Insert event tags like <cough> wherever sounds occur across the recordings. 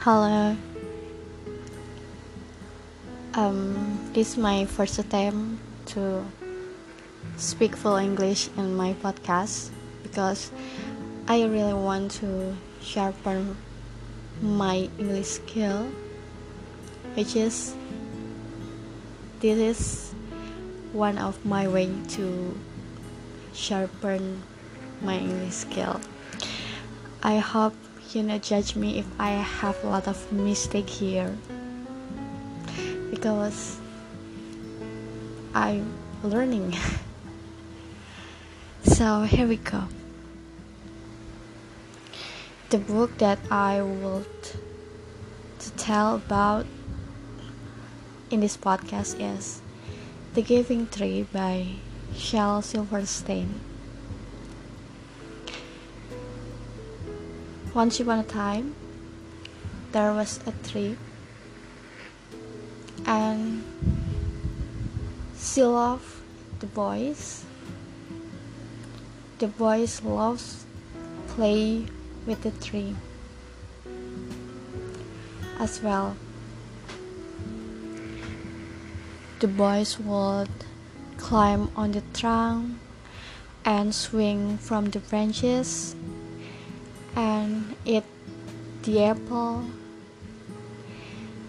Hello. Um, this is my first attempt to speak full English in my podcast because I really want to sharpen my English skill, which is this is one of my way to sharpen my English skill. I hope you not judge me if I have a lot of mistake here because I'm learning. <laughs> so here we go. The book that I would to tell about in this podcast is The Giving Tree by Shel Silverstein. Once upon a time, there was a tree, and she loved the boys. The boys loved play with the tree as well. The boys would climb on the trunk and swing from the branches and eat the apple,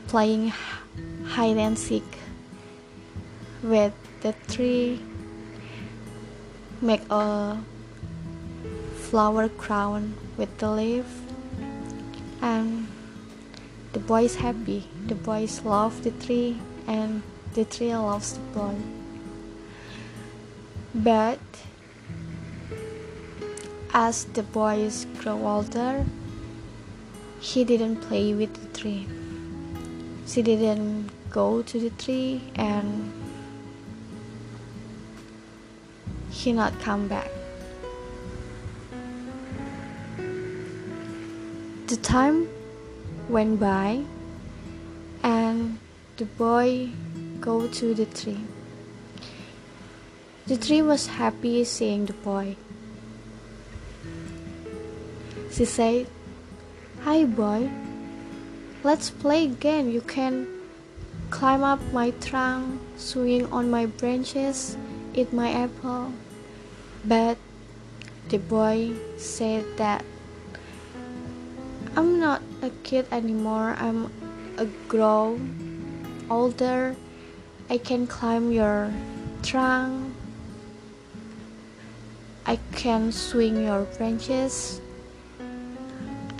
playing hide and seek with the tree, make a flower crown with the leaf, and the boy is happy. The boys love the tree, and the tree loves the boy. But as the boys grow older, he didn't play with the tree. She didn't go to the tree and he not come back. The time went by and the boy go to the tree. The tree was happy seeing the boy. She said, Hi boy, let's play again. You can climb up my trunk, swing on my branches, eat my apple. But the boy said that I'm not a kid anymore. I'm a grown older. I can climb your trunk. I can swing your branches.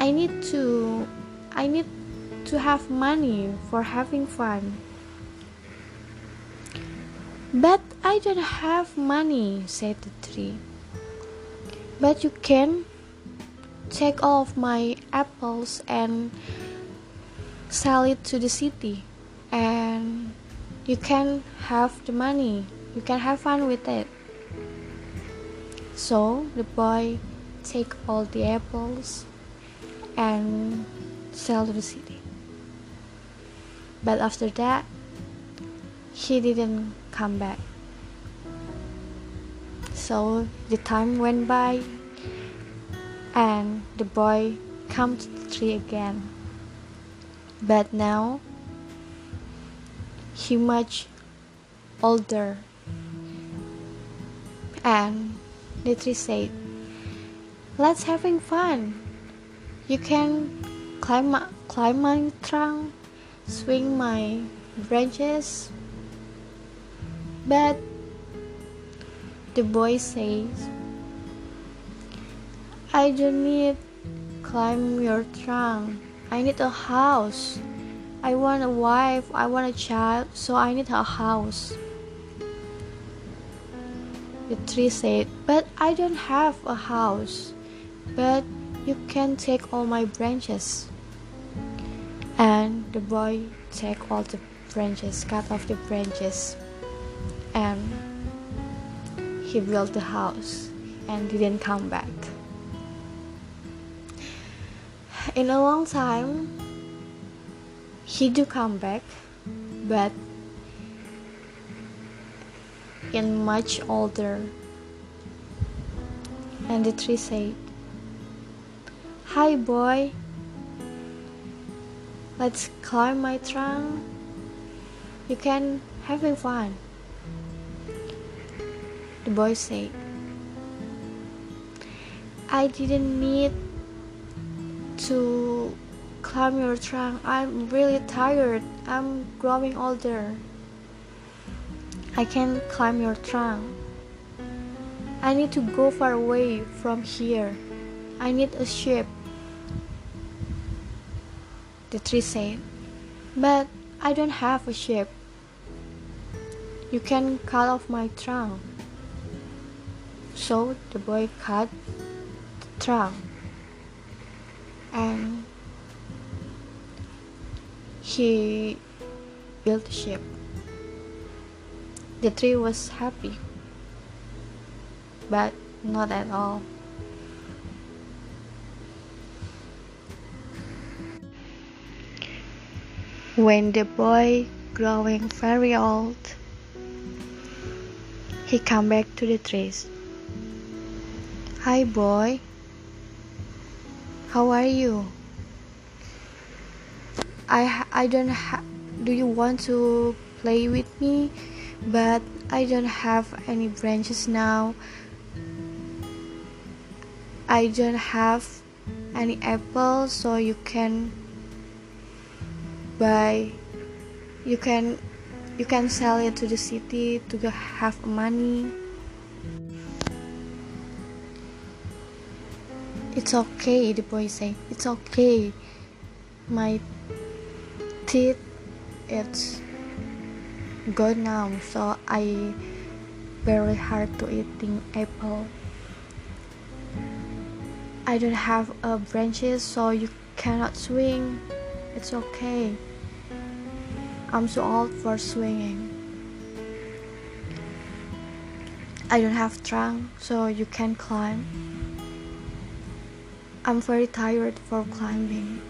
I need to I need to have money for having fun. But I don't have money, said the tree. But you can take all of my apples and sell it to the city and you can have the money. You can have fun with it. So the boy take all the apples and sell to the city. But after that, he didn't come back. So the time went by, and the boy come to the tree again. But now he much older, and the tree said, "Let's having fun." You can climb climb my trunk, swing my branches. But the boy says, I don't need climb your trunk. I need a house. I want a wife, I want a child, so I need a house. The tree said, But I don't have a house. But you can take all my branches. And the boy take all the branches, cut off the branches, and he built the house and didn't come back. In a long time, he do come back, but in much older. And the tree said, Hi, boy. let's climb my trunk. You can having fun. The boy said, I didn't need to climb your trunk. I'm really tired. I'm growing older. I can't climb your trunk. I need to go far away from here. I need a ship. The tree said, But I don't have a ship. You can cut off my trunk. So the boy cut the trunk and he built a ship. The tree was happy, but not at all. When the boy growing very old, he come back to the trees. Hi boy, how are you? I I don't have. Do you want to play with me? But I don't have any branches now. I don't have any apples, so you can buy. You can you can sell it to the city to have money. It's okay, the boy say. It's okay. My teeth it's good now, so I very hard to eating apple. I don't have a branches, so you cannot swing. It's okay. I'm so old for swinging. I don't have trunk, so you can climb. I'm very tired for climbing.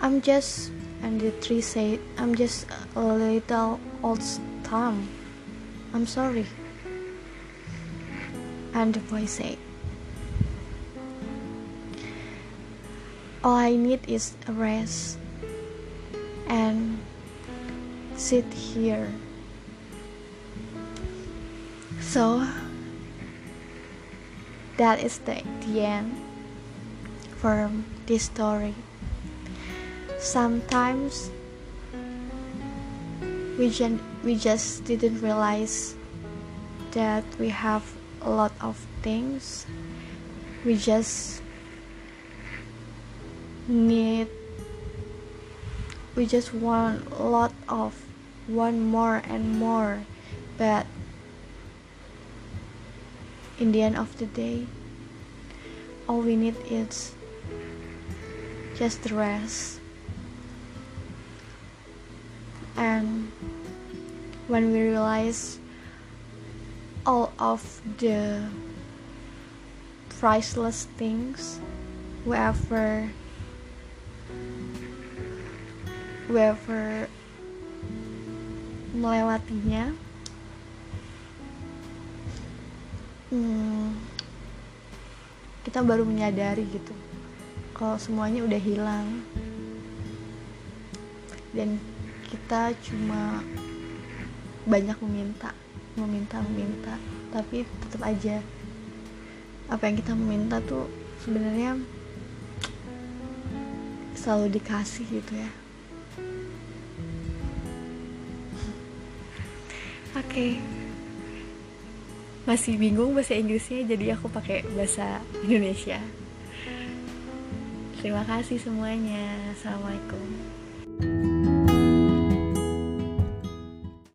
I'm just, and the tree said, I'm just a little old stump. I'm sorry. And the boy said, All I need is a rest and sit here. So, that is the, the end for this story. Sometimes we, gen- we just didn't realize that we have a lot of things. We just need, we just want a lot of one more and more, but in the end of the day, all we need is just the rest. And when we realize all of the priceless things we ever we ever melewatinya. Hmm, kita baru menyadari gitu kalau semuanya udah hilang. Dan kita cuma banyak meminta meminta meminta tapi tetap aja apa yang kita meminta tuh sebenarnya selalu dikasih gitu ya okay masih bingung bahasa Inggrisnya jadi aku pakai bahasa Indonesia. Terima kasih semuanya. Assalamualaikum